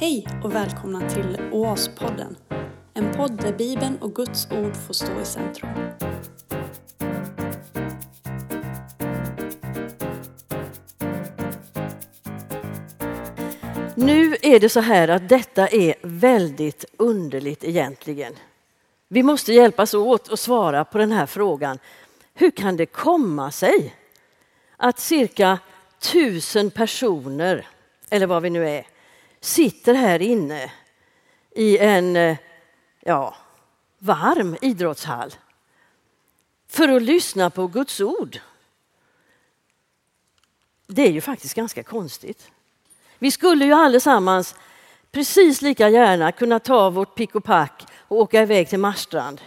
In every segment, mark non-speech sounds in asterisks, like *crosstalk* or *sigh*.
Hej och välkomna till Oaspodden. En podd där Bibeln och Guds ord får stå i centrum. Nu är det så här att detta är väldigt underligt egentligen. Vi måste hjälpas åt att svara på den här frågan. Hur kan det komma sig att cirka tusen personer, eller vad vi nu är, sitter här inne i en eh, ja, varm idrottshall för att lyssna på Guds ord? Det är ju faktiskt ganska konstigt. Vi skulle ju allesammans precis lika gärna kunna ta vårt pick och pack och åka iväg till Marstrand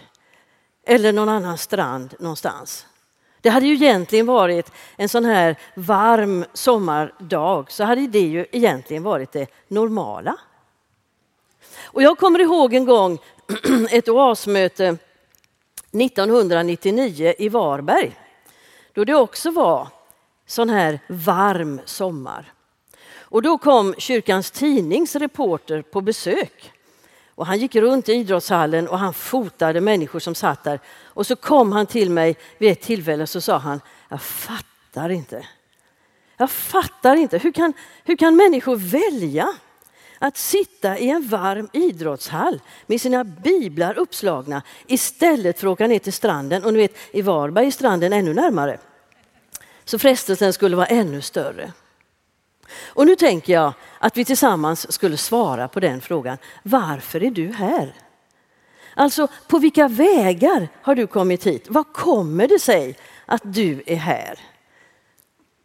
eller någon annan strand någonstans. Det hade ju egentligen varit en sån här varm sommardag så hade det ju egentligen varit det normala. Och jag kommer ihåg en gång *clears throat* ett oasmöte 1999 i Varberg då det också var sån här varm sommar. Och då kom kyrkans tidnings reporter på besök. Och han gick runt i idrottshallen och han fotade människor som satt där. Och så kom han till mig vid ett tillfälle och så sa han, jag fattar inte. Jag fattar inte, hur kan, hur kan människor välja att sitta i en varm idrottshall med sina biblar uppslagna istället för att åka ner till stranden. Och ni vet, i Varberg är stranden ännu närmare. Så frestelsen skulle vara ännu större. Och nu tänker jag att vi tillsammans skulle svara på den frågan. Varför är du här? Alltså, på vilka vägar har du kommit hit? Vad kommer det sig att du är här?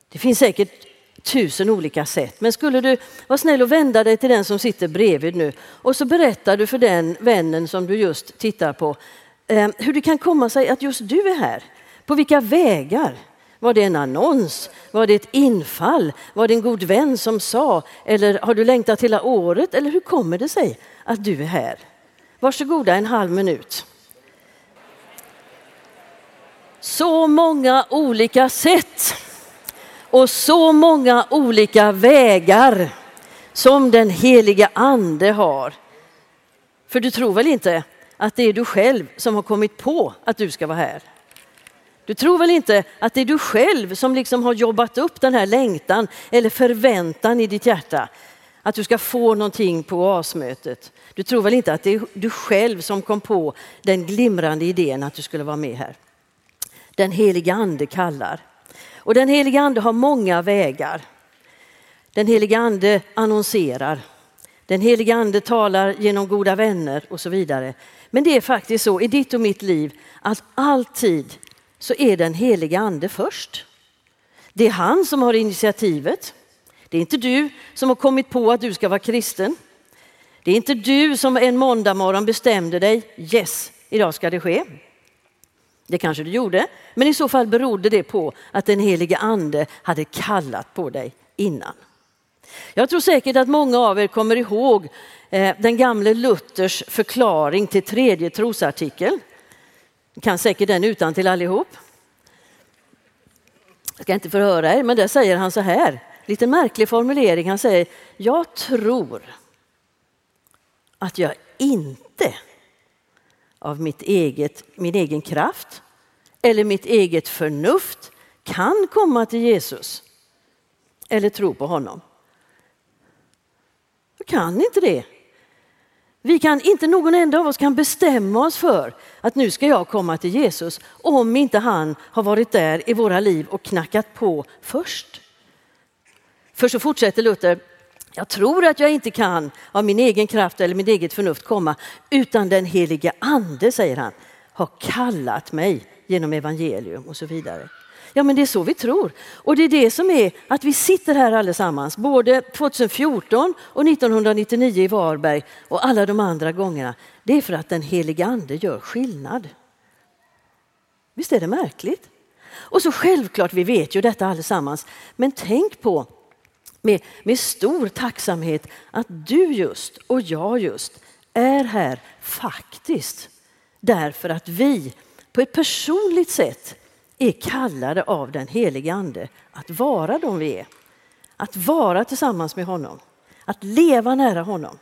Det finns säkert tusen olika sätt, men skulle du vara snäll och vända dig till den som sitter bredvid nu och så berättar du för den vännen som du just tittar på eh, hur det kan komma sig att just du är här. På vilka vägar? Var det en annons? Var det ett infall? Var det en god vän som sa? Eller har du längtat hela året? Eller hur kommer det sig att du är här? Varsågoda en halv minut. Så många olika sätt och så många olika vägar som den heliga ande har. För du tror väl inte att det är du själv som har kommit på att du ska vara här? Du tror väl inte att det är du själv som liksom har jobbat upp den här längtan eller förväntan i ditt hjärta att du ska få någonting på oasmötet. Du tror väl inte att det är du själv som kom på den glimrande idén att du skulle vara med här. Den heliga ande kallar. Och den heliga ande har många vägar. Den heliga ande annonserar. Den heliga ande talar genom goda vänner och så vidare. Men det är faktiskt så i ditt och mitt liv att alltid så är den heliga ande först. Det är han som har initiativet. Det är inte du som har kommit på att du ska vara kristen. Det är inte du som en måndag morgon bestämde dig, yes, idag ska det ske. Det kanske du gjorde, men i så fall berodde det på att den helige ande hade kallat på dig innan. Jag tror säkert att många av er kommer ihåg eh, den gamle Luthers förklaring till tredje trosartikeln. Ni kan säkert den utan till allihop. Jag ska inte förhöra er, men där säger han så här, lite märklig formulering. Han säger, jag tror att jag inte av mitt eget, min egen kraft eller mitt eget förnuft kan komma till Jesus eller tro på honom. Jag kan inte det. Vi kan, inte någon enda av oss kan bestämma oss för att nu ska jag komma till Jesus om inte han har varit där i våra liv och knackat på först. För så fortsätter Luther, jag tror att jag inte kan av min egen kraft eller mitt eget förnuft komma utan den helige ande, säger han, har kallat mig genom evangelium och så vidare. Ja, men det är så vi tror. Och det är det som är att vi sitter här allesammans, både 2014 och 1999 i Varberg och alla de andra gångerna. Det är för att den helige ande gör skillnad. Visst är det märkligt? Och så självklart, vi vet ju detta allesammans, men tänk på med, med stor tacksamhet att du just och jag just är här faktiskt därför att vi på ett personligt sätt är kallade av den helige ande att vara de vi är. Att vara tillsammans med honom. att leva nära honom.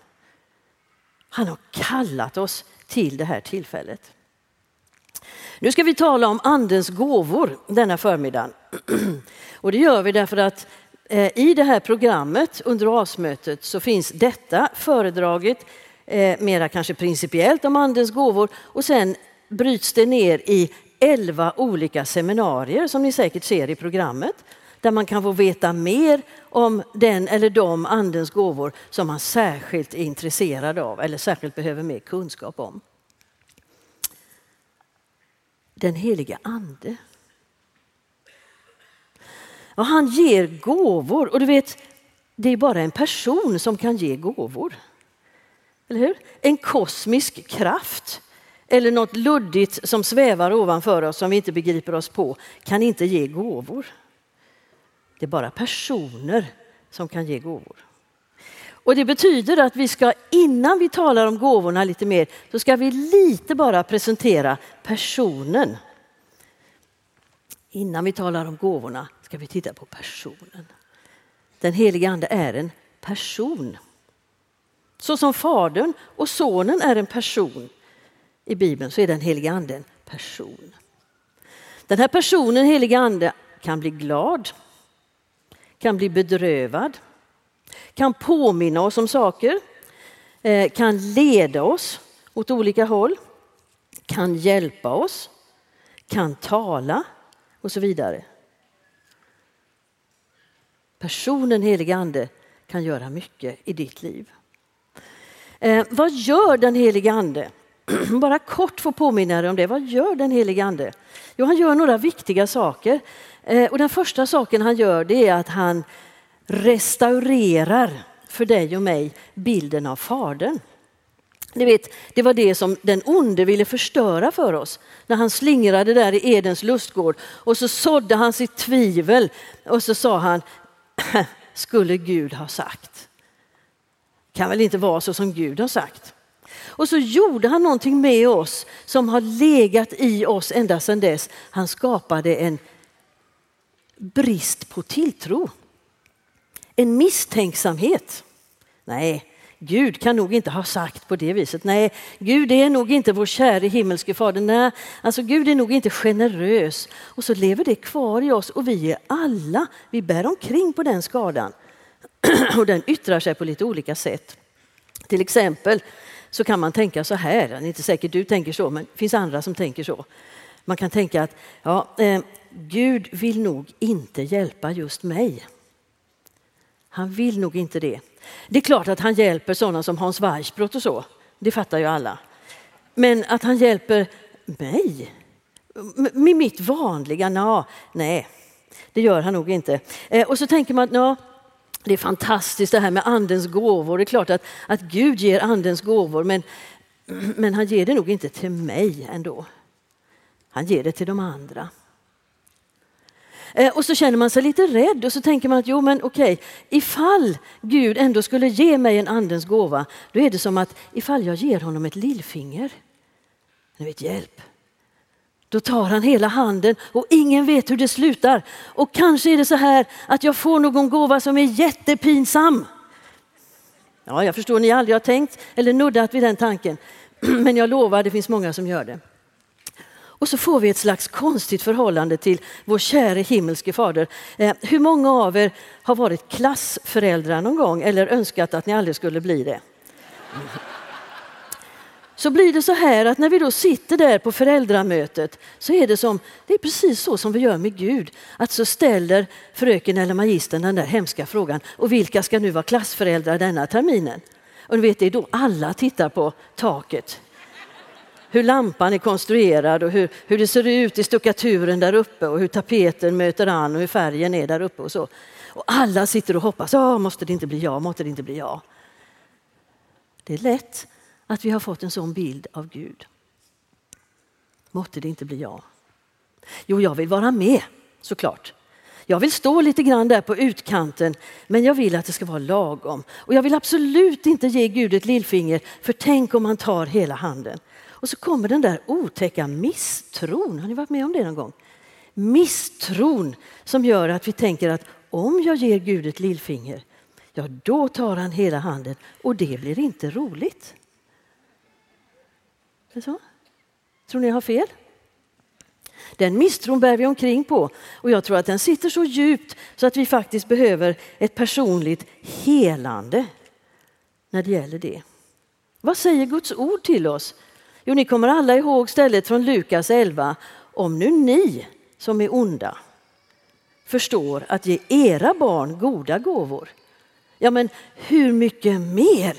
Han har kallat oss till det här tillfället. Nu ska vi tala om Andens gåvor denna förmiddag. *clears throat* Och det gör vi därför att eh, i det här programmet under avsmötet så finns detta föredraget eh, mera kanske principiellt om Andens gåvor och sen bryts det ner i elva olika seminarier som ni säkert ser i programmet där man kan få veta mer om den eller de Andens gåvor som man särskilt är intresserad av eller särskilt behöver mer kunskap om. Den helige Ande. Ja, han ger gåvor och du vet, det är bara en person som kan ge gåvor. Eller hur? En kosmisk kraft eller något luddigt som svävar ovanför oss som vi inte begriper oss på kan inte ge gåvor. Det är bara personer som kan ge gåvor. Och Det betyder att vi ska, innan vi talar om gåvorna lite mer, så ska vi lite bara presentera personen. Innan vi talar om gåvorna ska vi titta på personen. Den helige Ande är en person. Så som Fadern och Sonen är en person i Bibeln så är den helige Ande en person. Den här personen, helige Ande, kan bli glad, kan bli bedrövad, kan påminna oss om saker, eh, kan leda oss åt olika håll, kan hjälpa oss, kan tala och så vidare. Personen helige Ande kan göra mycket i ditt liv. Eh, vad gör den helige Ande? *clears throat* Bara kort få påminna dig om det. Vad gör den helige Ande? Jo, han gör några viktiga saker. Eh, och den första saken han gör det är att han restaurerar för dig och mig bilden av Fadern. Ni vet, det var det som den onde ville förstöra för oss när han slingrade där i Edens lustgård och så sådde han sitt tvivel och så sa han, *clears throat* skulle Gud ha sagt. Kan väl inte vara så som Gud har sagt. Och så gjorde han någonting med oss som har legat i oss ända sedan dess. Han skapade en brist på tilltro. En misstänksamhet. Nej, Gud kan nog inte ha sagt på det viset. Nej, Gud är nog inte vår käre himmelske fader. Nej, alltså Gud är nog inte generös. Och så lever det kvar i oss och vi är alla, vi bär omkring på den skadan. *clears throat* och den yttrar sig på lite olika sätt. Till exempel så kan man tänka så här, det är inte säkert du tänker så, men det finns andra som tänker så. Man kan tänka att ja, eh, Gud vill nog inte hjälpa just mig. Han vill nog inte det. Det är klart att han hjälper sådana som Hans Weissbrott och så, det fattar ju alla. Men att han hjälper mig med mitt vanliga, na, nej, det gör han nog inte. Eh, och så tänker man att na, det är fantastiskt det här med andens gåvor. Det är klart att, att Gud ger andens gåvor men, men han ger det nog inte till mig ändå. Han ger det till de andra. Eh, och så känner man sig lite rädd och så tänker man att jo men okej, ifall Gud ändå skulle ge mig en andens gåva, då är det som att ifall jag ger honom ett lillfinger, ni vet hjälp, då tar han hela handen och ingen vet hur det slutar. Och kanske är det så här att jag får någon gåva som är jättepinsam. Ja, jag förstår ni aldrig har tänkt eller nuddat vid den tanken. *clears throat* Men jag lovar, det finns många som gör det. Och så får vi ett slags konstigt förhållande till vår käre himmelske fader. Eh, hur många av er har varit klassföräldrar någon gång eller önskat att ni aldrig skulle bli det? Så blir det så här att när vi då sitter där på föräldramötet så är det som, det är precis så som vi gör med Gud. Att så ställer fröken eller magistern den där hemska frågan, och vilka ska nu vara klassföräldrar denna terminen? Och du vet, det är då alla tittar på taket. Hur lampan är konstruerad och hur, hur det ser ut i stuckaturen där uppe och hur tapeten möter an och hur färgen är där uppe och så. Och alla sitter och hoppas, ja måste det inte bli jag, måste det inte bli jag. Det är lätt att vi har fått en sån bild av Gud. Måtte det inte bli jag. Jo, jag vill vara med såklart. Jag vill stå lite grann där på utkanten, men jag vill att det ska vara lagom. Och jag vill absolut inte ge Gud ett lillfinger, för tänk om han tar hela handen. Och så kommer den där otäcka misstron. Har ni varit med om det någon gång? Misstron som gör att vi tänker att om jag ger Gud ett lillfinger, ja då tar han hela handen och det blir inte roligt. Är så? Tror ni jag har fel? Den misstron bär vi omkring på och jag tror att den sitter så djupt så att vi faktiskt behöver ett personligt helande när det gäller det. Vad säger Guds ord till oss? Jo, ni kommer alla ihåg stället från Lukas 11. Om nu ni som är onda förstår att ge era barn goda gåvor, ja men hur mycket mer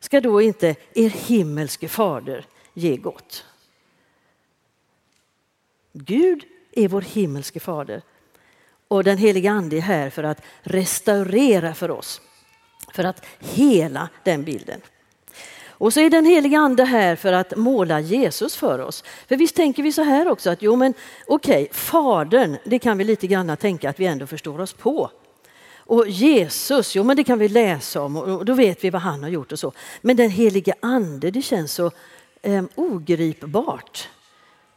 ska då inte er himmelske fader ge gott? Gud är vår himmelske fader och den heliga ande är här för att restaurera för oss, för att hela den bilden. Och så är den heliga ande här för att måla Jesus för oss. För visst tänker vi så här också att jo men okej, okay, fadern, det kan vi lite grann tänka att vi ändå förstår oss på. Och Jesus, jo men det kan vi läsa om och då vet vi vad han har gjort och så. Men den helige ande, det känns så eh, ogripbart.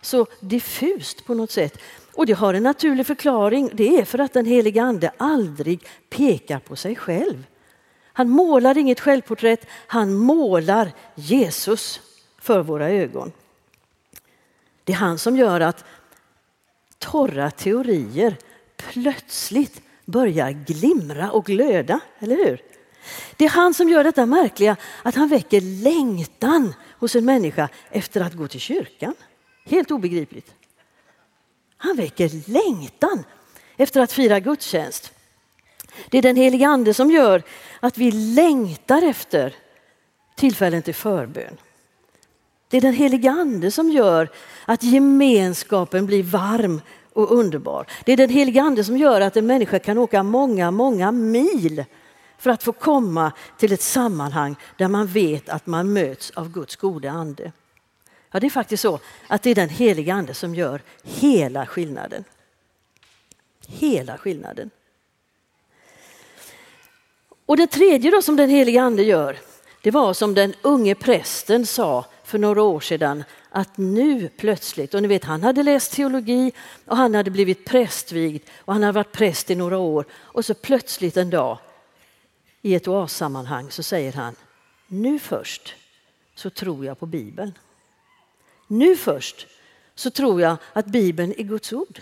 Så diffust på något sätt. Och det har en naturlig förklaring. Det är för att den helige ande aldrig pekar på sig själv. Han målar inget självporträtt, han målar Jesus för våra ögon. Det är han som gör att torra teorier plötsligt börjar glimra och glöda, eller hur? Det är han som gör detta märkliga att han väcker längtan hos en människa efter att gå till kyrkan. Helt obegripligt. Han väcker längtan efter att fira gudstjänst. Det är den heliga ande som gör att vi längtar efter tillfällen till förbön. Det är den heliga ande som gör att gemenskapen blir varm och underbar. Det är den heliga ande som gör att en människa kan åka många, många mil för att få komma till ett sammanhang där man vet att man möts av Guds goda ande. Ja, det är faktiskt så att det är den heliga ande som gör hela skillnaden. Hela skillnaden. Och det tredje då som den heliga ande gör, det var som den unge prästen sa för några år sedan att nu plötsligt, och ni vet han hade läst teologi och han hade blivit prästvigd och han hade varit präst i några år och så plötsligt en dag i ett Oas-sammanhang så säger han nu först så tror jag på Bibeln. Nu först så tror jag att Bibeln är Guds ord.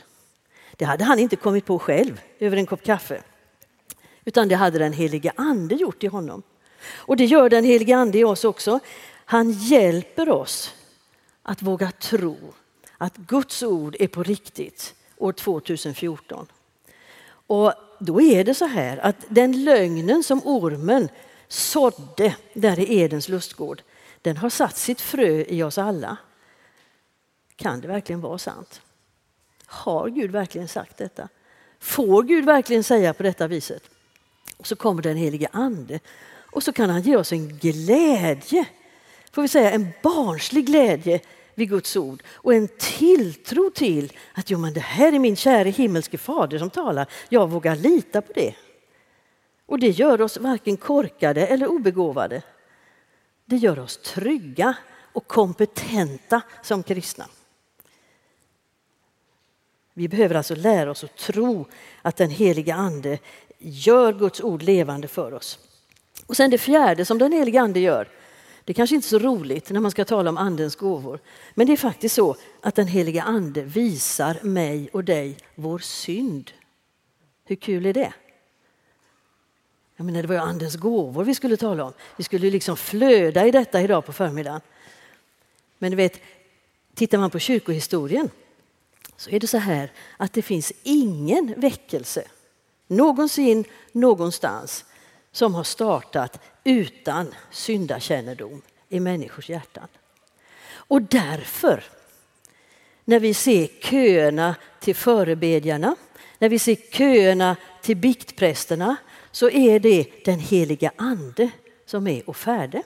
Det hade han inte kommit på själv över en kopp kaffe. Utan det hade den helige ande gjort i honom. Och det gör den helige ande i oss också. Han hjälper oss att våga tro att Guds ord är på riktigt år 2014. Och då är det så här att den lögnen som ormen sådde där i Edens lustgård, den har satt sitt frö i oss alla. Kan det verkligen vara sant? Har Gud verkligen sagt detta? Får Gud verkligen säga på detta viset? Och så kommer den helige ande och så kan han ge oss en glädje, får vi säga en barnslig glädje vid Guds ord och en tilltro till att jo, men det här är min käre himmelske fader som talar. Jag vågar lita på det. Och det gör oss varken korkade eller obegåvade. Det gör oss trygga och kompetenta som kristna. Vi behöver alltså lära oss att tro att den heliga ande gör Guds ord levande för oss. Och sen det fjärde som den heliga ande gör, det är kanske inte är så roligt när man ska tala om andens gåvor, men det är faktiskt så att den heliga ande visar mig och dig vår synd. Hur kul är det? Jag menar, det var ju andens gåvor vi skulle tala om. Vi skulle liksom flöda i detta idag på förmiddagen. Men du vet, tittar man på kyrkohistorien så är det så här att det finns ingen väckelse någonsin, någonstans som har startat utan syndakännedom i människors hjärtan. Och därför, när vi ser köerna till förebedjarna, när vi ser köerna till biktprästerna, så är det den heliga ande som är och färde.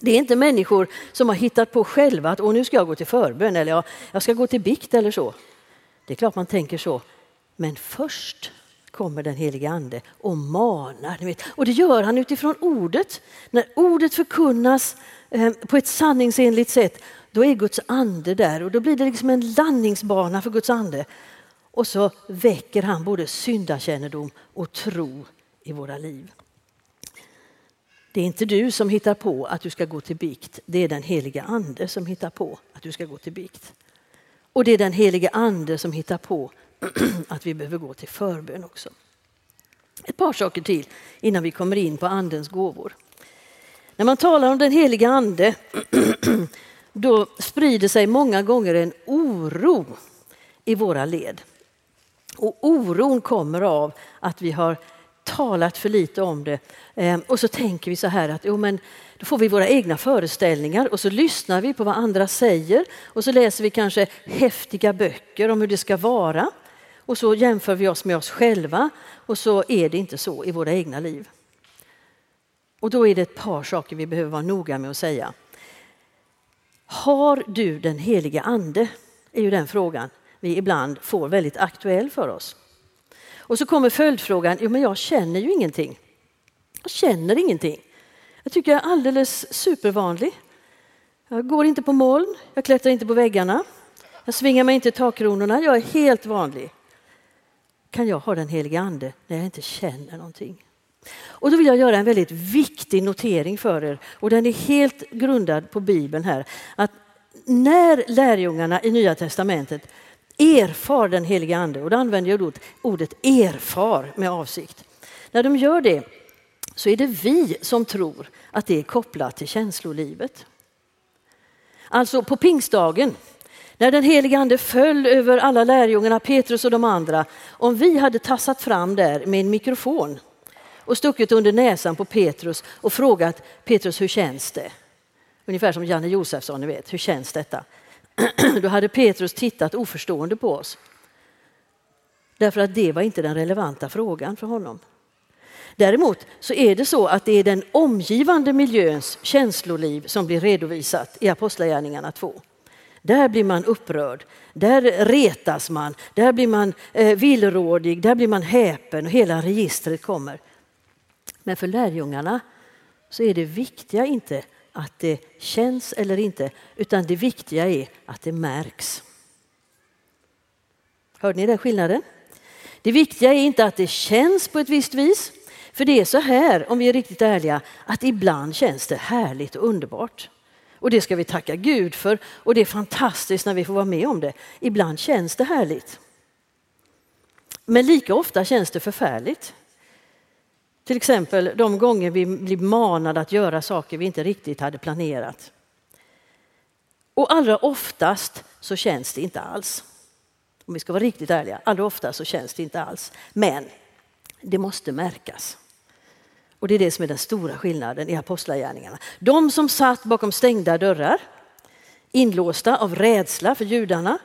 Det är inte människor som har hittat på själva att nu ska jag gå till förbön eller jag ska gå till bikt eller så. Det är klart man tänker så. Men först kommer den helige ande och manar. Ni vet. Och det gör han utifrån ordet. När ordet förkunnas ehm, på ett sanningsenligt sätt, då är Guds ande där och då blir det liksom en landningsbana för Guds ande. Och så väcker han både syndakännedom och tro i våra liv. Det är inte du som hittar på att du ska gå till bikt. Det är den heliga ande som hittar på att du ska gå till bikt. Och det är den heliga ande som hittar på *clears throat* att vi behöver gå till förbön också. Ett par saker till innan vi kommer in på andens gåvor. När man talar om den heliga ande *clears throat* då sprider sig många gånger en oro i våra led. Och oron kommer av att vi har talat för lite om det. Ehm, och så tänker vi så här att jo, men då får vi våra egna föreställningar och så lyssnar vi på vad andra säger och så läser vi kanske häftiga böcker om hur det ska vara. Och så jämför vi oss med oss själva och så är det inte så i våra egna liv. Och då är det ett par saker vi behöver vara noga med att säga. Har du den heliga ande? är ju den frågan vi ibland får väldigt aktuell för oss. Och så kommer följdfrågan, jo men jag känner ju ingenting. Jag känner ingenting. Jag tycker jag är alldeles supervanlig. Jag går inte på moln, jag klättrar inte på väggarna, jag svingar mig inte i takkronorna, jag är helt vanlig. Kan jag ha den helige ande när jag inte känner någonting? Och då vill jag göra en väldigt viktig notering för er och den är helt grundad på Bibeln här. Att när lärjungarna i Nya Testamentet erfar den helige ande och då använder jag ordet erfar med avsikt. När de gör det så är det vi som tror att det är kopplat till känslolivet. Alltså på pingstdagen när den helige ande föll över alla lärjungarna, Petrus och de andra, om vi hade tassat fram där med en mikrofon och stuckit under näsan på Petrus och frågat Petrus hur känns det? Ungefär som Janne Josefsson, ni vet, hur känns detta? *clears throat* Då hade Petrus tittat oförstående på oss. Därför att det var inte den relevanta frågan för honom. Däremot så är det så att det är den omgivande miljöns känsloliv som blir redovisat i Apostlagärningarna 2. Där blir man upprörd, där retas man, där blir man eh, villrådig, där blir man häpen och hela registret kommer. Men för lärjungarna så är det viktiga inte att det känns eller inte, utan det viktiga är att det märks. Hörde ni den skillnaden? Det viktiga är inte att det känns på ett visst vis, för det är så här, om vi är riktigt ärliga, att ibland känns det härligt och underbart. Och det ska vi tacka Gud för och det är fantastiskt när vi får vara med om det. Ibland känns det härligt. Men lika ofta känns det förfärligt. Till exempel de gånger vi blir manade att göra saker vi inte riktigt hade planerat. Och allra oftast så känns det inte alls. Om vi ska vara riktigt ärliga, allra oftast så känns det inte alls. Men det måste märkas. Och det är det som är den stora skillnaden i apostlagärningarna. De som satt bakom stängda dörrar, inlåsta av rädsla för judarna,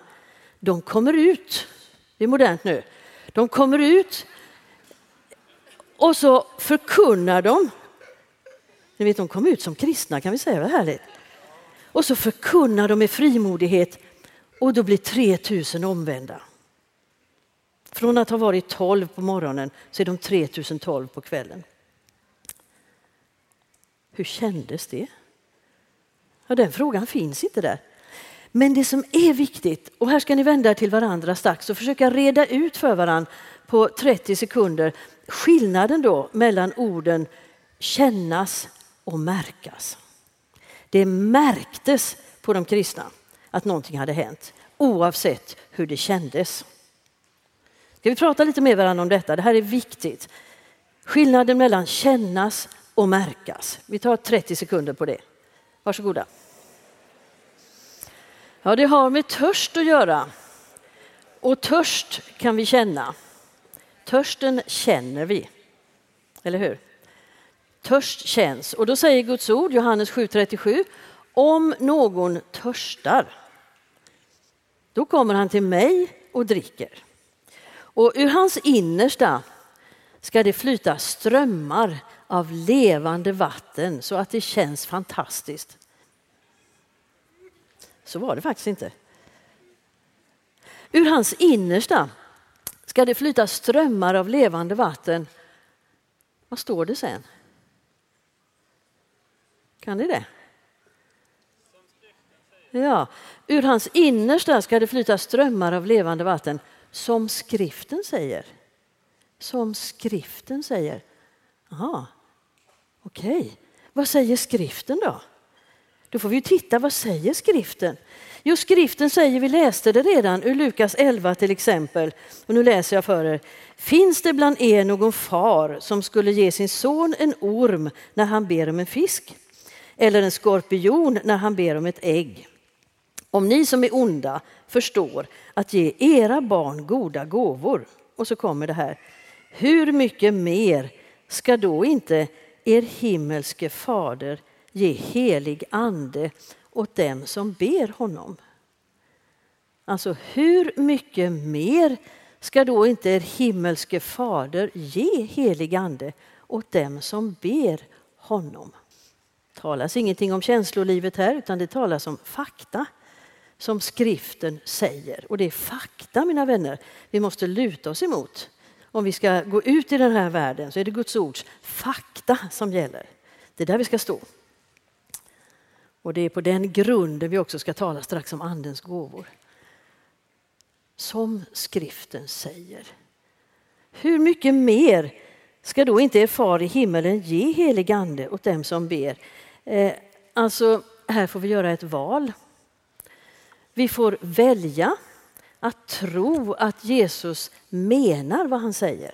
de kommer ut. Det är modernt nu. De kommer ut och så förkunnar de. Ni vet, de kom ut som kristna kan vi säga, vad härligt. Och så förkunnar de med frimodighet och då blir 3000 omvända. Från att ha varit 12 på morgonen så är de 3012 på kvällen. Hur kändes det? Ja, den frågan finns inte där. Men det som är viktigt, och här ska ni vända er till varandra strax och försöka reda ut för varandra på 30 sekunder skillnaden då mellan orden kännas och märkas. Det märktes på de kristna att någonting hade hänt oavsett hur det kändes. Ska vi prata lite med varandra om detta? Det här är viktigt. Skillnaden mellan kännas och märkas. Vi tar 30 sekunder på det. Varsågoda. Ja, det har med törst att göra. Och törst kan vi känna. Törsten känner vi. Eller hur? Törst känns. Och då säger Guds ord, Johannes 7.37, om någon törstar, då kommer han till mig och dricker. Och ur hans innersta ska det flyta strömmar av levande vatten så att det känns fantastiskt. Så var det faktiskt inte. Ur hans innersta ska det flyta strömmar av levande vatten. Vad står det sen? Kan ni det? Ja, ur hans innersta ska det flyta strömmar av levande vatten som skriften säger. Som skriften säger. Aha. Okej. Vad säger skriften då? Då får vi titta, vad säger skriften? Jo, skriften säger, vi läste det redan ur Lukas 11 till exempel, och nu läser jag för er. Finns det bland er någon far som skulle ge sin son en orm när han ber om en fisk? Eller en skorpion när han ber om ett ägg? Om ni som är onda förstår att ge era barn goda gåvor, och så kommer det här. Hur mycket mer ska då inte er himmelske fader ge helig ande åt dem som ber honom? Alltså hur mycket mer ska då inte er himmelske fader ge helig ande åt dem som ber honom? Det talas ingenting om känslolivet här utan det talas om fakta som skriften säger. Och det är fakta mina vänner vi måste luta oss emot. Om vi ska gå ut i den här världen så är det Guds ords fakta som gäller. Det är där vi ska stå. Och det är på den grunden vi också ska tala strax om Andens gåvor. Som skriften säger. Hur mycket mer ska då inte er far i himmelen ge helig ande åt dem som ber? Eh, alltså, här får vi göra ett val. Vi får välja att tro att Jesus menar vad han säger.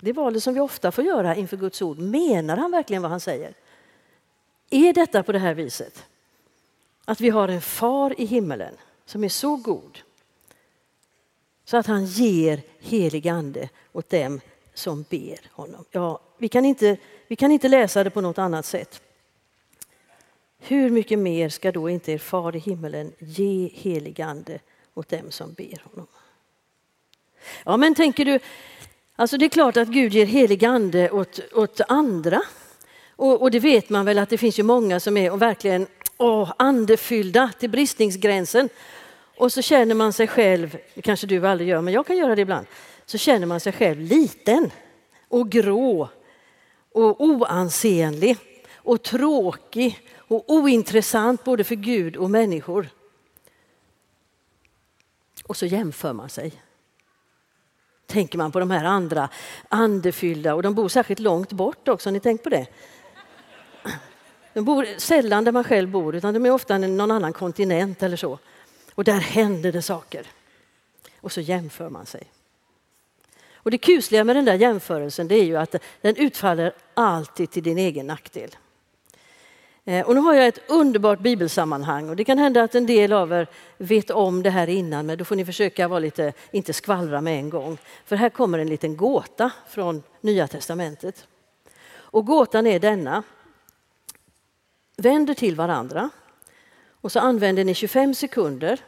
Det är valet som vi ofta får göra inför Guds ord. Menar han verkligen vad han säger? Är detta på det här viset? Att vi har en far i himmelen som är så god så att han ger helig ande åt dem som ber honom. Ja, vi, kan inte, vi kan inte läsa det på något annat sätt. Hur mycket mer ska då inte er far i himmelen ge helig ande åt dem som ber honom? Ja, men tänker du, alltså det är klart att Gud ger helig ande åt, åt andra. Och, och, det vet man väl att det finns ju många som är och verkligen åh, andefyllda till bristningsgränsen. Och så känner man sig själv, det kanske du aldrig gör, men jag kan göra det ibland, så känner man sig själv liten och grå och oansenlig och tråkig och ointressant både för Gud och människor. Och så jämför man sig. Tänker man på de här andra andefyllda och de bor särskilt långt bort också, har ni tänkt på det? De bor sällan där man själv bor utan de är ofta någon annan kontinent eller så. Och där händer det saker. Och så jämför man sig. Och det kusliga med den där jämförelsen det är ju att den utfaller alltid till din egen nackdel. Eh, och nu har jag ett underbart bibelsammanhang och det kan hända att en del av er vet om det här innan men då får ni försöka vara lite, inte skvallra med en gång. För här kommer en liten gåta från Nya Testamentet. Och gåtan är denna. Vänder till varandra och så använder ni 25 sekunder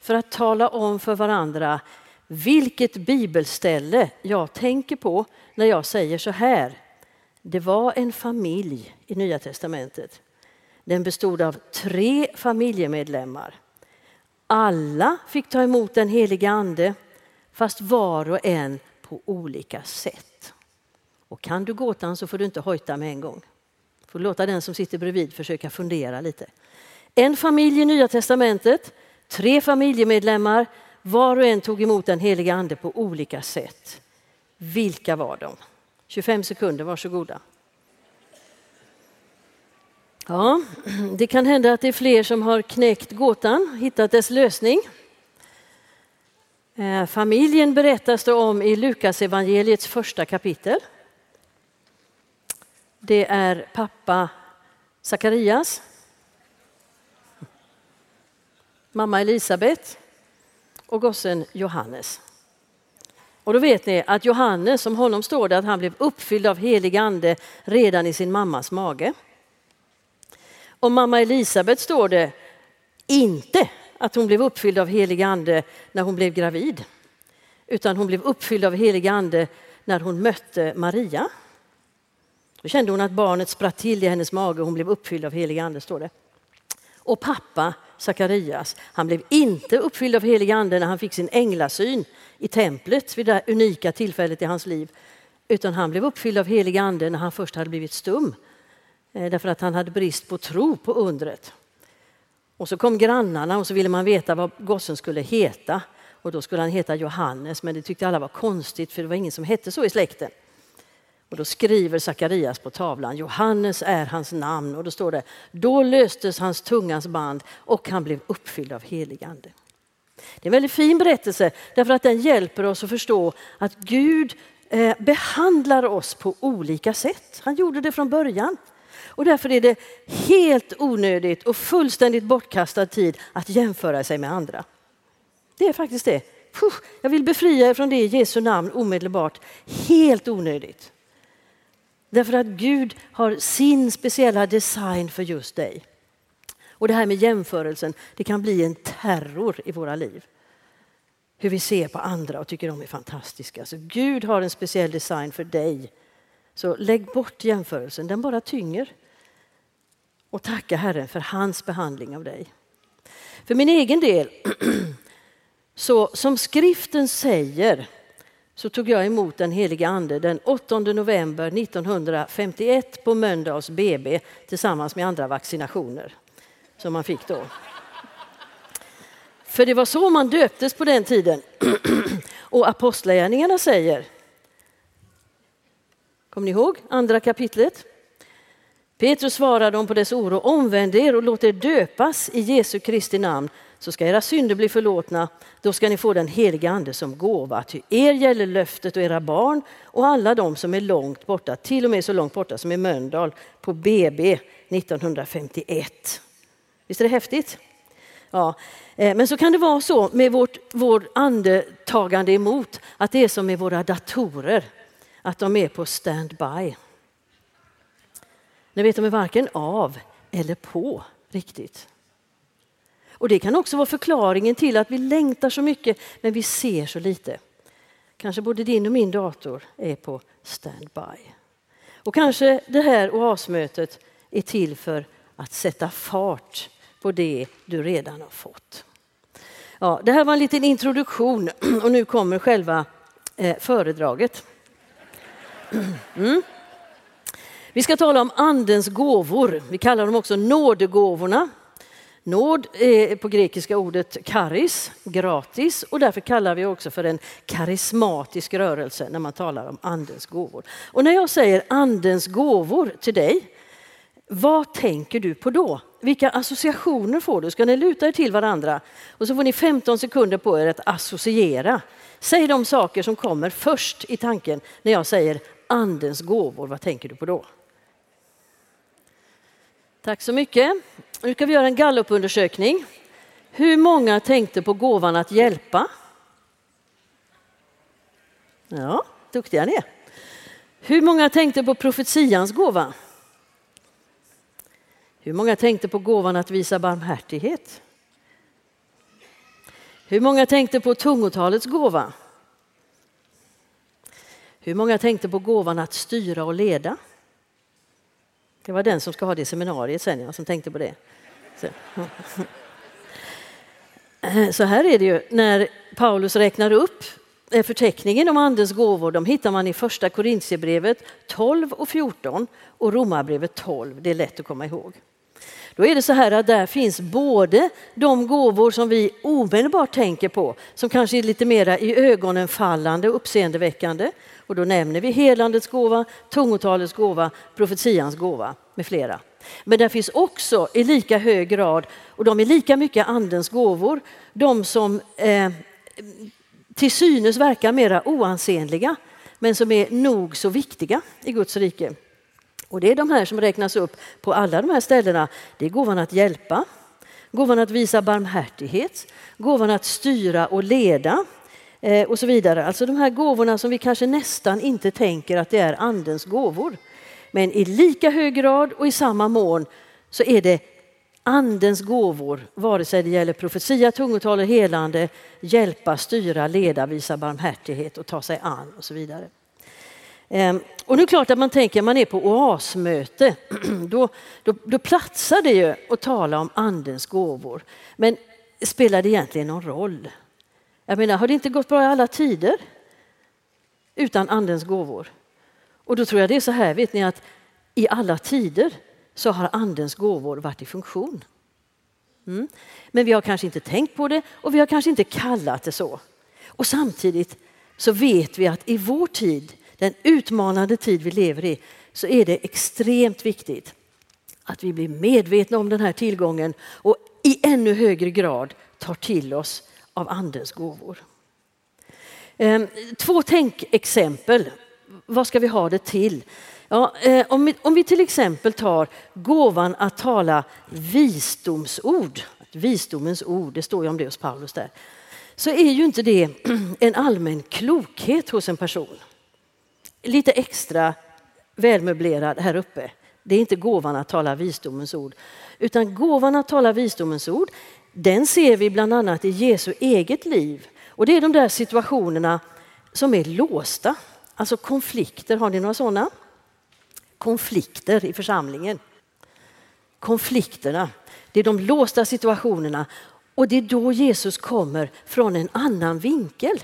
för att tala om för varandra vilket bibelställe jag tänker på när jag säger så här. Det var en familj i Nya Testamentet den bestod av tre familjemedlemmar. Alla fick ta emot den heliga ande, fast var och en på olika sätt. Och kan du gåtan så får du inte hojta med en gång. Du får låta den som sitter bredvid försöka fundera lite. En familj i Nya Testamentet, tre familjemedlemmar, var och en tog emot den heliga ande på olika sätt. Vilka var de? 25 sekunder, varsågoda. Ja, det kan hända att det är fler som har knäckt gåtan, hittat dess lösning. Eh, familjen berättas det om i Lukas evangeliets första kapitel. Det är pappa Sakarias, mamma Elisabet och gossen Johannes. Och då vet ni att Johannes, om honom står det att han blev uppfylld av helig ande redan i sin mammas mage. Om mamma Elisabet står det inte att hon blev uppfylld av helig ande när hon blev gravid, utan hon blev uppfylld av helig ande när hon mötte Maria. Då kände hon att barnet spratt till i hennes mage och hon blev uppfylld av helig ande, står det. Och pappa Sakarias, han blev inte uppfylld av helig ande när han fick sin änglasyn i templet vid det unika tillfället i hans liv, utan han blev uppfylld av helig ande när han först hade blivit stum Eh, därför att han hade brist på tro på undret. Och så kom grannarna och så ville man veta vad gossen skulle heta. Och då skulle han heta Johannes, men det tyckte alla var konstigt för det var ingen som hette så i släkten. Och då skriver Sakarias på tavlan, Johannes är hans namn. Och då står det, då löstes hans tungans band och han blev uppfylld av helig ande. Det är en väldigt fin berättelse därför att den hjälper oss att förstå att Gud eh, behandlar oss på olika sätt. Han gjorde det från början. Och därför är det helt onödigt och fullständigt bortkastad tid att jämföra sig med andra. Det är faktiskt det. Jag vill befria er från det i Jesu namn omedelbart. Helt onödigt. Därför att Gud har sin speciella design för just dig. Och det här med jämförelsen, det kan bli en terror i våra liv. Hur vi ser på andra och tycker de är fantastiska. Så Gud har en speciell design för dig. Så lägg bort jämförelsen, den bara tynger. Och tacka Herren för hans behandling av dig. För min egen del, *clears throat* så som skriften säger så tog jag emot den helige ande den 8 november 1951 på Mölndals BB tillsammans med andra vaccinationer som man fick då. För det var så man döptes på den tiden. *clears throat* Och apostlagärningarna säger, kommer ni ihåg andra kapitlet? Petrus svarade dem på dess oro, omvänd er och låt er döpas i Jesu Kristi namn så ska era synder bli förlåtna. Då ska ni få den heliga ande som gåva. Ty er gäller löftet och era barn och alla de som är långt borta, till och med så långt borta som i Mölndal på BB 1951. Visst är det häftigt? Ja. Eh, men så kan det vara så med vårt vår andetagande emot att det är som med våra datorer, att de är på standby. Ni vet, de är varken av eller på riktigt. Och det kan också vara förklaringen till att vi längtar så mycket men vi ser så lite. Kanske både din och min dator är på standby. Och kanske det här oasmötet är till för att sätta fart på det du redan har fått. Ja, det här var en liten introduktion *clears throat* och nu kommer själva eh, föredraget. *clears throat* Mm. Vi ska tala om Andens gåvor. Vi kallar dem också nådegåvorna. Nåd är på grekiska ordet karis, gratis, och därför kallar vi också för en karismatisk rörelse när man talar om Andens gåvor. Och när jag säger Andens gåvor till dig, vad tänker du på då? Vilka associationer får du? Ska ni luta er till varandra? Och så får ni 15 sekunder på er att associera. Säg de saker som kommer först i tanken när jag säger Andens gåvor. Vad tänker du på då? Tack så mycket. Nu ska vi göra en gallupundersökning. Hur många tänkte på gåvan att hjälpa? Ja, duktiga ni är. Hur många tänkte på profetians gåva? Hur många tänkte på gåvan att visa barmhärtighet? Hur många tänkte på tungotalets gåva? Hur många tänkte på gåvan att styra och leda? Det var den som ska ha det seminariet sen, jag som tänkte på det. Så. Eh, så här är det ju när Paulus räknar upp eh, förteckningen om Andens gåvor. De hittar man i första Korintierbrevet 12 och 14 och Romarbrevet 12. Det är lätt att komma ihåg. Då är det så här att där finns både de gåvor som vi omedelbart tänker på, som kanske är lite mera i ögonen fallande och uppseendeväckande. Och då nämner vi helandets gåva, tungotalets gåva, profetians gåva med flera. Men där finns också i lika hög grad, och de är lika mycket andens gåvor, de som eh, till synes verkar mera oansenliga men som är nog så viktiga i Guds rike. Och det är de här som räknas upp på alla de här ställena. Det är gåvan att hjälpa, gåvan att visa barmhärtighet, gåvan att styra och leda eh, och så vidare. Alltså de här gåvorna som vi kanske nästan inte tänker att det är andens gåvor. Men i lika hög grad och i samma mån så är det andens gåvor, vare sig det gäller profetia, tungotal och helande, hjälpa, styra, leda, visa barmhärtighet och ta sig an och så vidare. Ehm, och nu är det klart att man tänker, man är på oasmöte, *clears throat* då, då, då platsar det ju att tala om andens gåvor. Men spelar det egentligen någon roll? Jag menar, har det inte gått bra i alla tider utan andens gåvor? Och då tror jag det är så här, vet ni att i alla tider så har andens gåvor varit i funktion. Mm. Men vi har kanske inte tänkt på det och vi har kanske inte kallat det så. Och samtidigt så vet vi att i vår tid den utmanande tid vi lever i, så är det extremt viktigt att vi blir medvetna om den här tillgången och i ännu högre grad tar till oss av Andens gåvor. Ehm, två tänkexempel. Vad ska vi ha det till? Ja, eh, om, vi, om vi till exempel tar gåvan att tala visdomsord, visdomens ord, det står ju om det hos Paulus där, så är ju inte det *clears throat* en allmän klokhet hos en person. Lite extra välmöblerad här uppe. Det är inte gåvan att tala visdomens ord, utan gåvan att tala visdomens ord, den ser vi bland annat i Jesu eget liv. Och det är de där situationerna som är låsta, alltså konflikter. Har ni några sådana? Konflikter i församlingen. Konflikterna, det är de låsta situationerna och det är då Jesus kommer från en annan vinkel.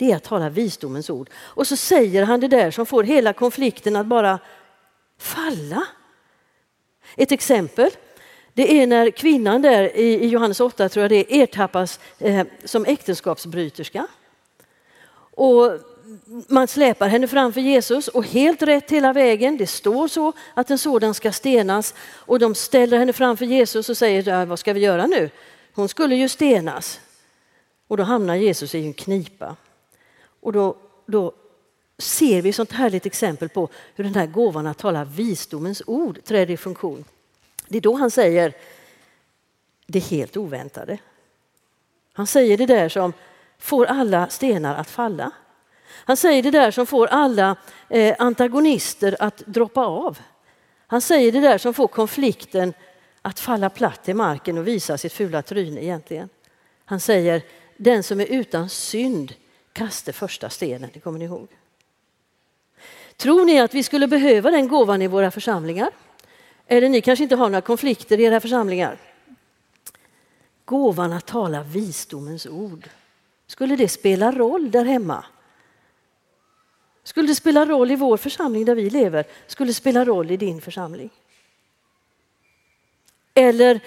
Det är att tala visdomens ord. Och så säger han det där som får hela konflikten att bara falla. Ett exempel, det är när kvinnan där i Johannes 8 tror jag det är, ertappas eh, som äktenskapsbryterska. Och man släpar henne framför Jesus och helt rätt hela vägen. Det står så att en sådan ska stenas och de ställer henne framför Jesus och säger vad ska vi göra nu? Hon skulle ju stenas. Och då hamnar Jesus i en knipa. Och då, då ser vi ett sånt härligt exempel på hur den här gåvan att tala visdomens ord träder i funktion. Det är då han säger det helt oväntade. Han säger det där som får alla stenar att falla. Han säger det där som får alla eh, antagonister att droppa av. Han säger det där som får konflikten att falla platt i marken och visa sitt fula tryne egentligen. Han säger den som är utan synd kaste första stenen, det kommer ni ihåg. Tror ni att vi skulle behöva den gåvan i våra församlingar? Eller ni kanske inte har några konflikter i era församlingar? Gåvan att tala visdomens ord. Skulle det spela roll där hemma? Skulle det spela roll i vår församling där vi lever? Skulle det spela roll i din församling? Eller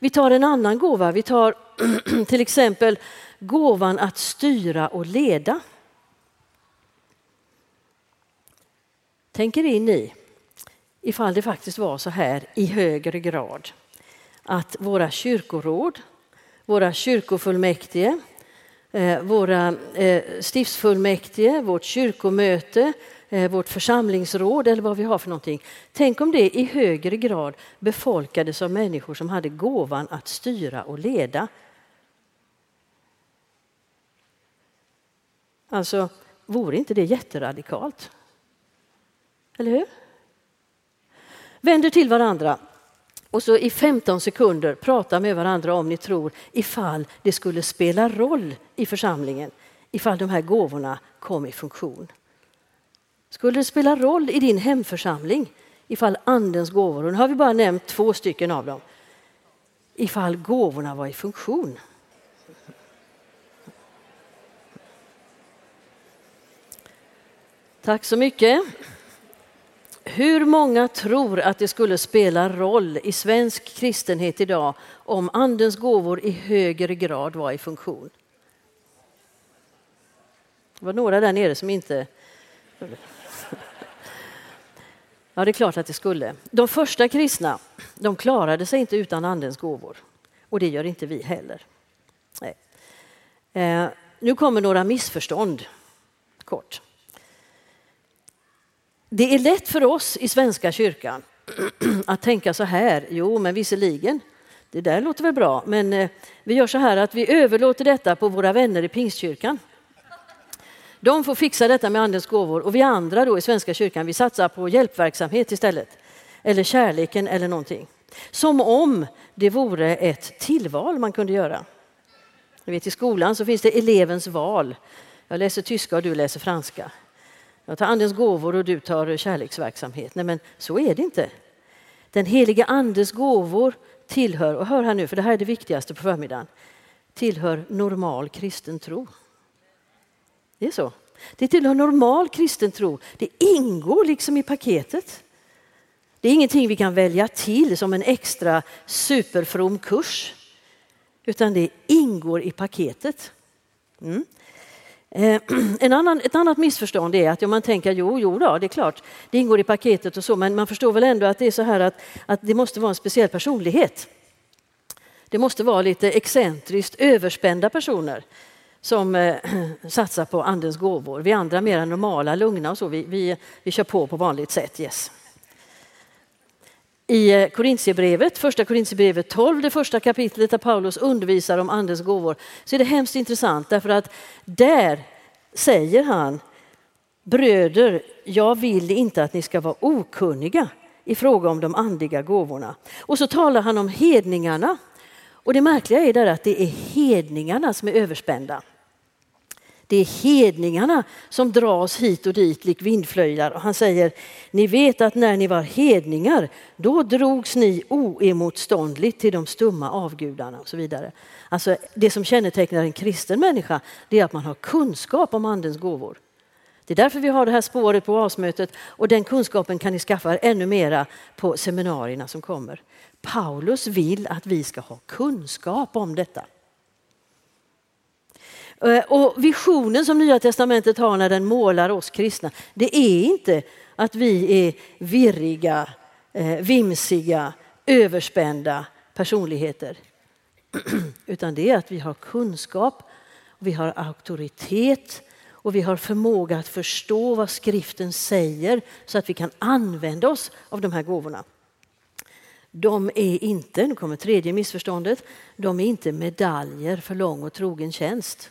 vi tar en annan gåva. Vi tar *clears throat* till exempel gåvan att styra och leda. Tänker in i ifall det faktiskt var så här i högre grad att våra kyrkoråd, våra kyrkofullmäktige, eh, våra eh, stiftsfullmäktige, vårt kyrkomöte, Eh, vårt församlingsråd eller vad vi har för någonting. Tänk om det i högre grad befolkades av människor som hade gåvan att styra och leda. Alltså, vore inte det jätteradikalt? Eller hur? Vänder till varandra och så i 15 sekunder prata med varandra om ni tror ifall det skulle spela roll i församlingen, ifall de här gåvorna kom i funktion. Skulle det spela roll i din hemförsamling ifall andens gåvor, och nu har vi bara nämnt två stycken av dem, ifall gåvorna var i funktion? Tack så mycket. Hur många tror att det skulle spela roll i svensk kristenhet idag om Andens gåvor i högre grad var i funktion? Det var några där nere som inte... Ja, det är klart att det skulle. De första kristna de klarade sig inte utan Andens gåvor. Och det gör inte vi heller. Nej. Eh, nu kommer några missförstånd. Kort. Det är lätt för oss i Svenska kyrkan *clears throat* att tänka så här, jo men visserligen, det där låter väl bra, men eh, vi gör så här att vi överlåter detta på våra vänner i Pingstkyrkan. De får fixa detta med Andens gåvor och vi andra då i Svenska kyrkan, vi satsar på hjälpverksamhet istället. Eller kärleken eller någonting. Som om det vore ett tillval man kunde göra. Vet, I skolan så finns det elevens val. Jag läser tyska och du läser franska. Jag tar andens gåvor och du tar kärleksverksamhet. Nej, men så är det inte. Den heliga andes gåvor tillhör, och hör här nu, för det här är det viktigaste på förmiddagen, tillhör normal kristen tro. Det är så. Det tillhör normal kristen tro. Det ingår liksom i paketet. Det är ingenting vi kan välja till som en extra superfrom kurs, utan det ingår i paketet. Mm. Eh, *clears throat* en annan, ett annat missförstånd är att om man tänker jo, jo då, det är klart, det ingår i paketet och så, men man förstår väl ändå att det är så här att, att det måste vara en speciell personlighet. Det måste vara lite excentriskt överspända personer som eh, *clears throat* satsar på andens gåvor. Vi andra mer normala, lugna och så, vi, vi, vi kör på på vanligt sätt. Yes. I eh, Korintierbrevet, första Korintierbrevet 12, det första kapitlet där Paulus undervisar om andens gåvor, så är det hemskt intressant därför att där säger han Bröder, jag vill inte att ni ska vara okunniga i fråga om de andliga gåvorna. Och så talar han om hedningarna. Och det märkliga är där att det är hedningarna som är överspända. Det är hedningarna som dras hit och dit lik vindflöjlar. Och han säger, ni vet att när ni var hedningar, då drogs ni oemotståndligt till de stumma avgudarna och så vidare. Alltså det som kännetecknar en kristen människa, det är att man har kunskap om andens gåvor. Det är därför vi har det här spåret på avsmötet och den kunskapen kan ni skaffa er ännu mera på seminarierna som kommer. Paulus vill att vi ska ha kunskap om detta. Eh, och visionen som Nya Testamentet har när den målar oss kristna, det är inte att vi är virriga, eh, vimsiga, överspända personligheter. *clears throat* Utan det är att vi har kunskap, vi har auktoritet och vi har förmåga att förstå vad skriften säger så att vi kan använda oss av de här gåvorna. De är inte, nu kommer tredje missförståndet, de är inte medaljer för lång och trogen tjänst.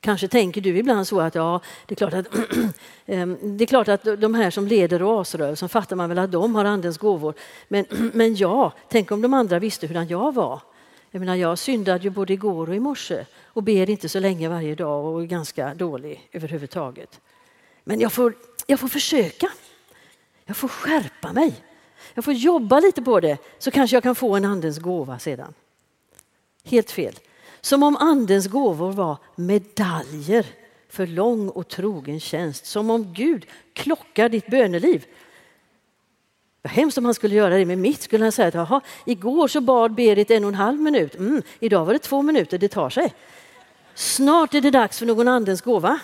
Kanske tänker du ibland så att ja, det är klart att, *clears throat* ehm, det är klart att de här som leder oasrörelsen fattar man väl att de har andens gåvor. Men, *clears throat* men ja, tänk om de andra visste hur jag var. Jag menar, jag syndade ju både igår och i morse och ber inte så länge varje dag och är ganska dålig överhuvudtaget. Men jag får, jag får försöka. Jag får skärpa mig. Jag får jobba lite på det så kanske jag kan få en andens gåva sedan. Helt fel. Som om andens gåvor var medaljer för lång och trogen tjänst. Som om Gud klockar ditt böneliv. Vad hemskt om han skulle göra det med mitt. Skulle han säga att Jaha, igår så bad Berit en och en halv minut. Mm, idag var det två minuter, det tar sig. Snart är det dags för någon andens gåva.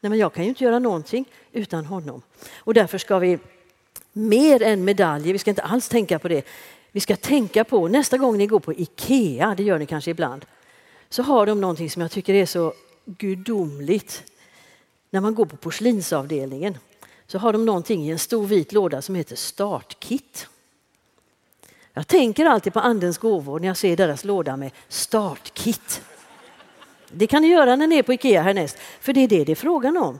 Nej, men jag kan ju inte göra någonting utan honom. Och därför ska vi mer än medaljer, vi ska inte alls tänka på det vi ska tänka på nästa gång ni går på Ikea, det gör ni kanske ibland, så har de någonting som jag tycker är så gudomligt. När man går på porslinsavdelningen så har de någonting i en stor vit låda som heter startkit. Jag tänker alltid på Andens gåvor när jag ser deras låda med startkit. Det kan ni göra när ni är på Ikea härnäst, för det är det det är frågan om.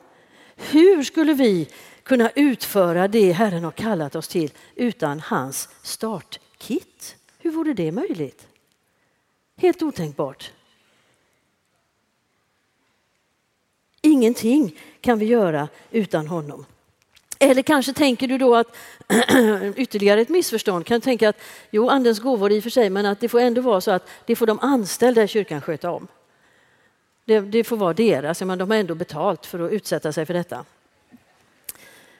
Hur skulle vi kunna utföra det Herren har kallat oss till utan hans startkit? Kit. Hur vore det möjligt? Helt otänkbart. Ingenting kan vi göra utan honom. Eller kanske tänker du då att *clears throat* ytterligare ett missförstånd kan tänka att jo, andens gåvor i och för sig, men att det får ändå vara så att det får de anställda i kyrkan sköta om. Det, det får vara deras, men de har ändå betalt för att utsätta sig för detta.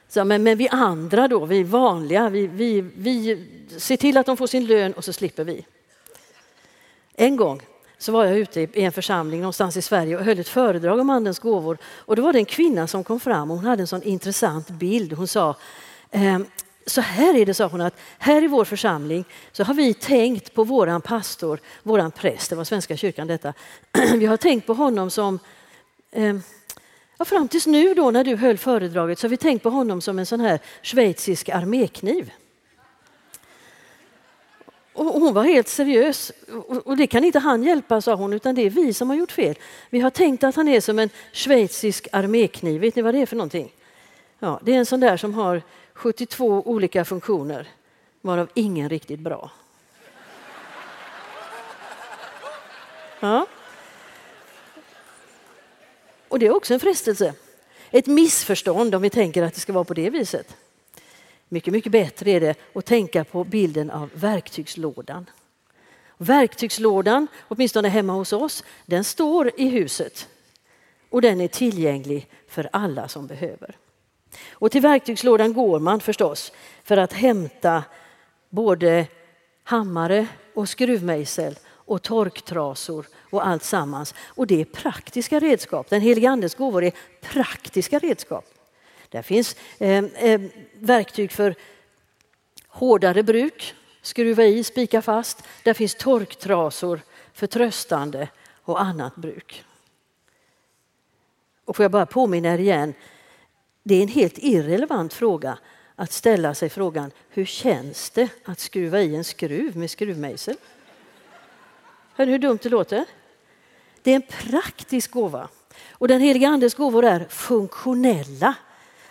Så, men, men vi andra då, vi vanliga, vi, vi, vi ser till att de får sin lön och så slipper vi. En gång så var jag ute i en församling någonstans i Sverige och höll ett föredrag om Andens gåvor. Och då var det en kvinna som kom fram och hon hade en sån intressant bild. Hon sa, ehm, så här är det, sa hon, att här i vår församling så har vi tänkt på våran pastor, våran präst, det var Svenska kyrkan detta. *clears throat* Vi har tänkt på honom som ehm, Ja, fram tills nu då när du höll föredraget så har vi tänkt på honom som en sån här schweizisk armékniv. Och hon var helt seriös. Och det kan inte han hjälpa, sa hon, utan det är vi som har gjort fel. Vi har tänkt att han är som en schweizisk armékniv. Vet ni vad det är för någonting? Ja, det är en sån där som har 72 olika funktioner, varav ingen riktigt bra. Ja. Och det är också en frestelse. Ett missförstånd om vi tänker att det ska vara på det viset. Mycket, mycket bättre är det att tänka på bilden av verktygslådan. Verktygslådan, åtminstone hemma hos oss, den står i huset och den är tillgänglig för alla som behöver. Och till verktygslådan går man förstås för att hämta både hammare och skruvmejsel och torktrasor och allt sammans. Och det är praktiska redskap. Den helige Andes gåvor är praktiska redskap. Där finns eh, eh, verktyg för hårdare bruk, skruva i, spika fast. Där finns torktrasor för tröstande och annat bruk. Och får jag bara påminna er igen, det är en helt irrelevant fråga att ställa sig frågan hur känns det att skruva i en skruv med skruvmejsel? Hör ni hur dumt det låter? Det är en praktisk gåva. Och den heliga Andes gåvor är funktionella.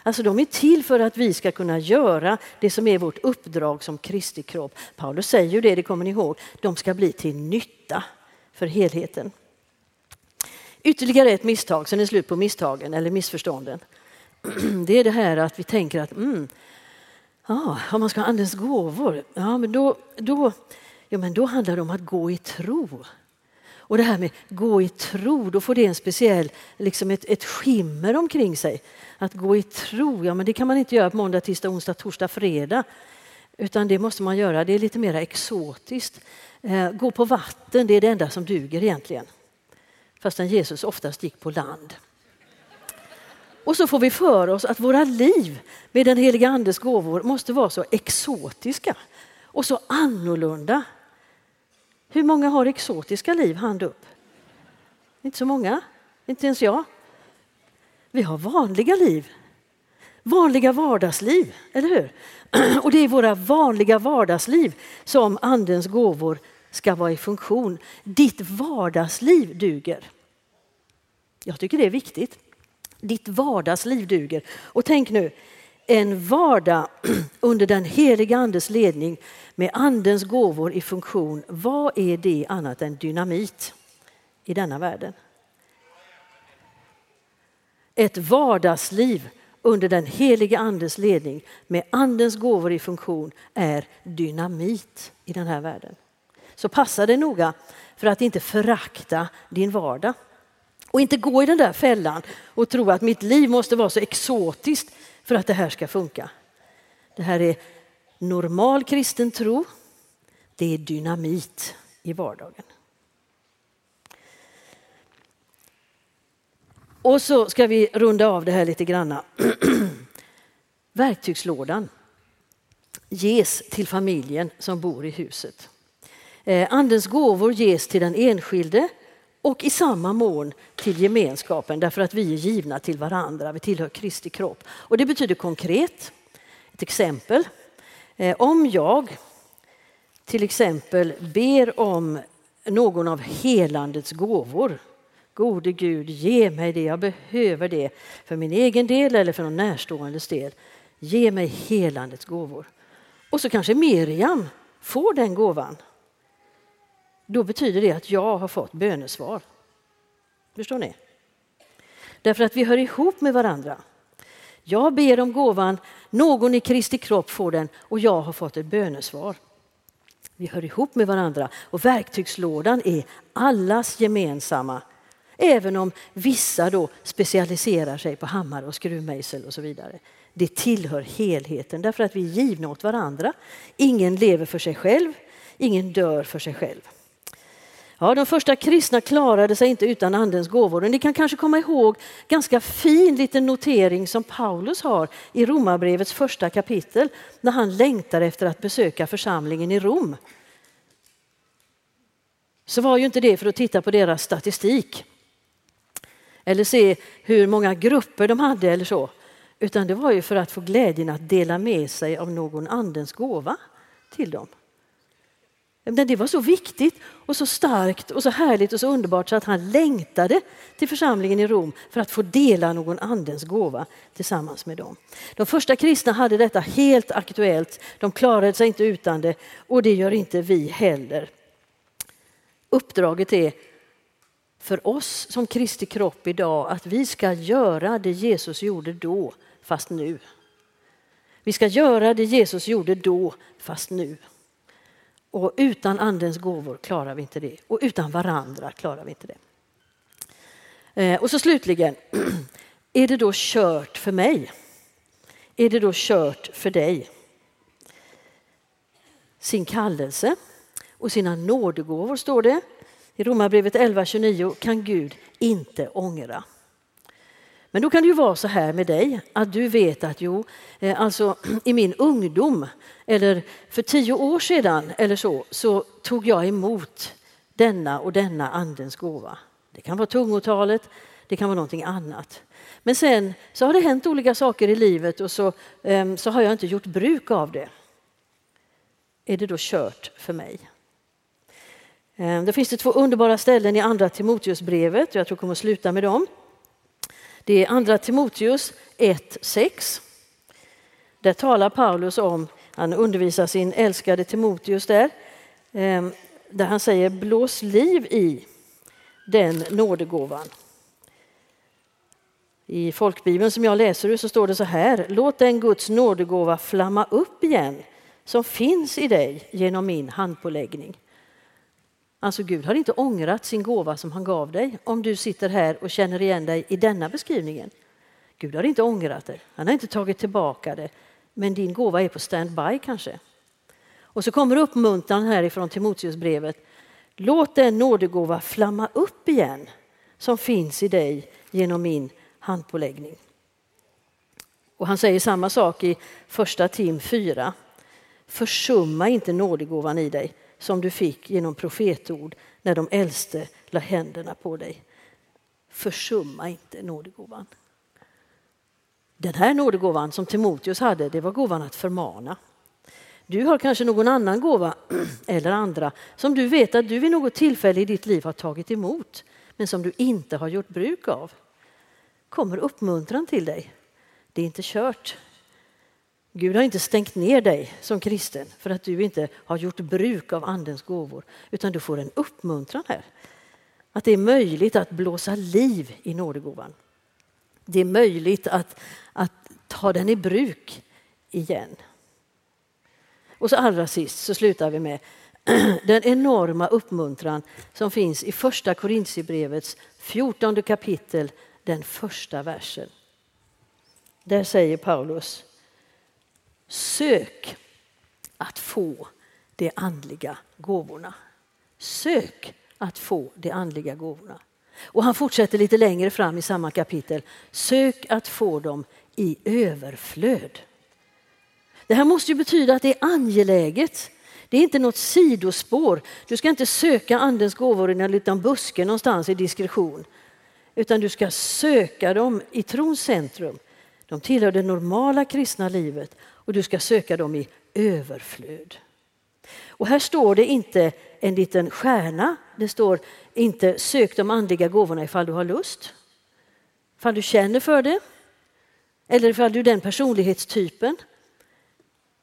Alltså de är till för att vi ska kunna göra det som är vårt uppdrag som Kristi kropp. Paulus säger ju det, det kommer ni ihåg. De ska bli till nytta för helheten. Ytterligare ett misstag, sen är det slut på misstagen eller missförstånden. *clears throat* Det är det här att vi tänker att mm, ja, om man ska ha andens gåvor, ja, men då, då, ja, men då handlar det om att gå i tro. Och det här med gå i tro, då får det en speciell, liksom ett, ett skimmer omkring sig. Att gå i tro, ja men det kan man inte göra på måndag, tisdag, onsdag, torsdag, fredag. Utan det måste man göra, det är lite mer exotiskt. Eh, gå på vatten, det är det enda som duger egentligen. Fastän Jesus oftast gick på land. Och så får vi för oss att våra liv med den heliga Andes gåvor måste vara så exotiska och så annorlunda. Hur många har exotiska liv? Hand upp. Inte så många, inte ens jag. Vi har vanliga liv. Vanliga vardagsliv, eller hur? *clears throat* Och det är våra vanliga vardagsliv som Andens gåvor ska vara i funktion. Ditt vardagsliv duger. Jag tycker det är viktigt. Ditt vardagsliv duger. Och tänk nu, en vardag *clears throat* under den heliga Andes ledning med Andens gåvor i funktion. Vad är det annat än dynamit i denna världen? Ett vardagsliv under den heliga Andes ledning med Andens gåvor i funktion är dynamit i den här världen. Så passa dig noga för att inte förakta din vardag. Och inte gå i den där fällan och tro att mitt liv måste vara så exotiskt för att det här ska funka. Det här är normal kristen tro. Det är dynamit i vardagen. Och så ska vi runda av det här lite granna. *clears throat* Verktygslådan ges till familjen som bor i huset. Eh, andens gåvor ges till den enskilde och i samma mån till gemenskapen därför att vi är givna till varandra. Vi tillhör Kristi kropp. Och det betyder konkret. Ett exempel. Eh, om jag till exempel ber om någon av helandets gåvor. Gode Gud, ge mig det, jag behöver det för min egen del eller för någon närståendes del. Ge mig helandets gåvor. Och så kanske Miriam får den gåvan då betyder det att jag har fått bönesvar. Förstår ni? Därför att vi hör ihop med varandra. Jag ber om gåvan, någon i Kristi kropp får den och jag har fått ett bönesvar. Vi hör ihop med varandra och verktygslådan är allas gemensamma. Även om vissa då specialiserar sig på hammare och skruvmejsel och så vidare. Det tillhör helheten därför att vi är givna åt varandra. Ingen lever för sig själv, ingen dör för sig själv. Ja, de första kristna klarade sig inte utan Andens gåvor. ni kan kanske komma ihåg ganska fin liten notering som Paulus har i Romarbrevets första kapitel när han längtar efter att besöka församlingen i Rom. Så var ju inte det för att titta på deras statistik eller se hur många grupper de hade eller så, utan det var ju för att få glädjen att dela med sig av någon andens gåva till dem. Det var så viktigt och så starkt och så härligt och så underbart så att han längtade till församlingen i Rom för att få dela någon andens gåva tillsammans med dem. De första kristna hade detta helt aktuellt. De klarade sig inte utan det och det gör inte vi heller. Uppdraget är för oss som Kristi kropp idag att vi ska göra det Jesus gjorde då, fast nu. Vi ska göra det Jesus gjorde då, fast nu. Och utan andens gåvor klarar vi inte det. Och utan varandra klarar vi inte det. Eh, och så slutligen, *clears throat* är det då kört för mig? Är det då kört för dig? Sin kallelse och sina nådegåvor, står det. I Romarbrevet 11.29 kan Gud inte ångra. Men då kan det ju vara så här med dig att du vet att jo, eh, alltså *clears throat* i min ungdom eller för tio år sedan eller så, så tog jag emot denna och denna andens gåva. Det kan vara tungotalet, det kan vara någonting annat. Men sen så har det hänt olika saker i livet och så, ehm, så har jag inte gjort bruk av det. Är det då kört för mig? Ehm, då det finns det två underbara ställen i Andra Timoteusbrevet och jag tror jag kommer att sluta med dem. Det är Andra Timoteus 1.6. Där talar Paulus om, han undervisar sin älskade Timoteus där, ehm, där han säger blås liv i den nådegåvan. I folkbibeln som jag läser ur så står det så här, låt den Guds nådegåva flamma upp igen som finns i dig genom min handpåläggning. Alltså Gud har inte ångrat sin gåva som han gav dig om du sitter här och känner igen dig i denna beskrivningen. Gud har inte ångrat det, han har inte tagit tillbaka det, men din gåva är på standby kanske. Och så kommer uppmuntran härifrån Timoteusbrevet. Låt den nådegåva flamma upp igen som finns i dig genom min handpåläggning. Och han säger samma sak i första Tim 4. Försumma inte nådegåvan i dig som du fick genom profetord när de äldste la händerna på dig. Försumma inte nådegåvan. Den här nådegåvan som Timoteus hade, det var gåvan att förmana. Du har kanske någon annan gåva, *clears throat* eller andra, som du vet att du vid något tillfälle i ditt liv har tagit emot, men som du inte har gjort bruk av. kommer uppmuntran till dig. Det är inte kört. Gud har inte stängt ner dig som kristen för att du inte har gjort bruk av Andens gåvor, utan du får en uppmuntran här. Att det är möjligt att blåsa liv i nådegåvan. Det är möjligt att, att ta den i bruk igen. Och så allra sist så slutar vi med *clears throat* den enorma uppmuntran som finns i första Korintierbrevets 14 kapitel, den första versen. Där säger Paulus Sök att få de andliga gåvorna. Sök att få de andliga gåvorna. Och han fortsätter lite längre fram i samma kapitel. Sök att få dem i överflöd. Det här måste ju betyda att det är angeläget. Det är inte något sidospår. Du ska inte söka andens gåvor i en liten buske någonstans i diskretion. Utan du ska söka dem i trons centrum. De tillhör det normala kristna livet och du ska söka dem i överflöd. Och här står det inte en liten stjärna. Det står inte sök de andliga gåvorna ifall du har lust. Ifall du känner för det. Eller ifall du är den personlighetstypen.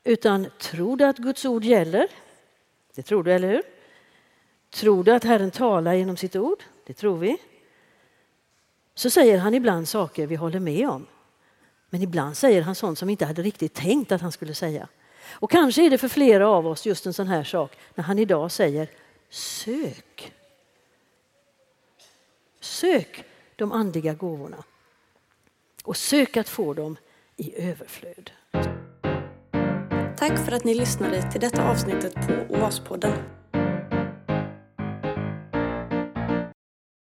Utan tror du att Guds ord gäller? Det tror du, eller hur? Tror du att Herren talar genom sitt ord? Det tror vi. Så säger han ibland saker vi håller med om. Men ibland säger han sånt som vi inte hade riktigt tänkt att han skulle säga. Och kanske är det för flera av oss just en sån här sak när han idag säger sök. Sök de andliga gåvorna och sök att få dem i överflöd. Tack för att ni lyssnade till detta avsnittet på OAS-podden.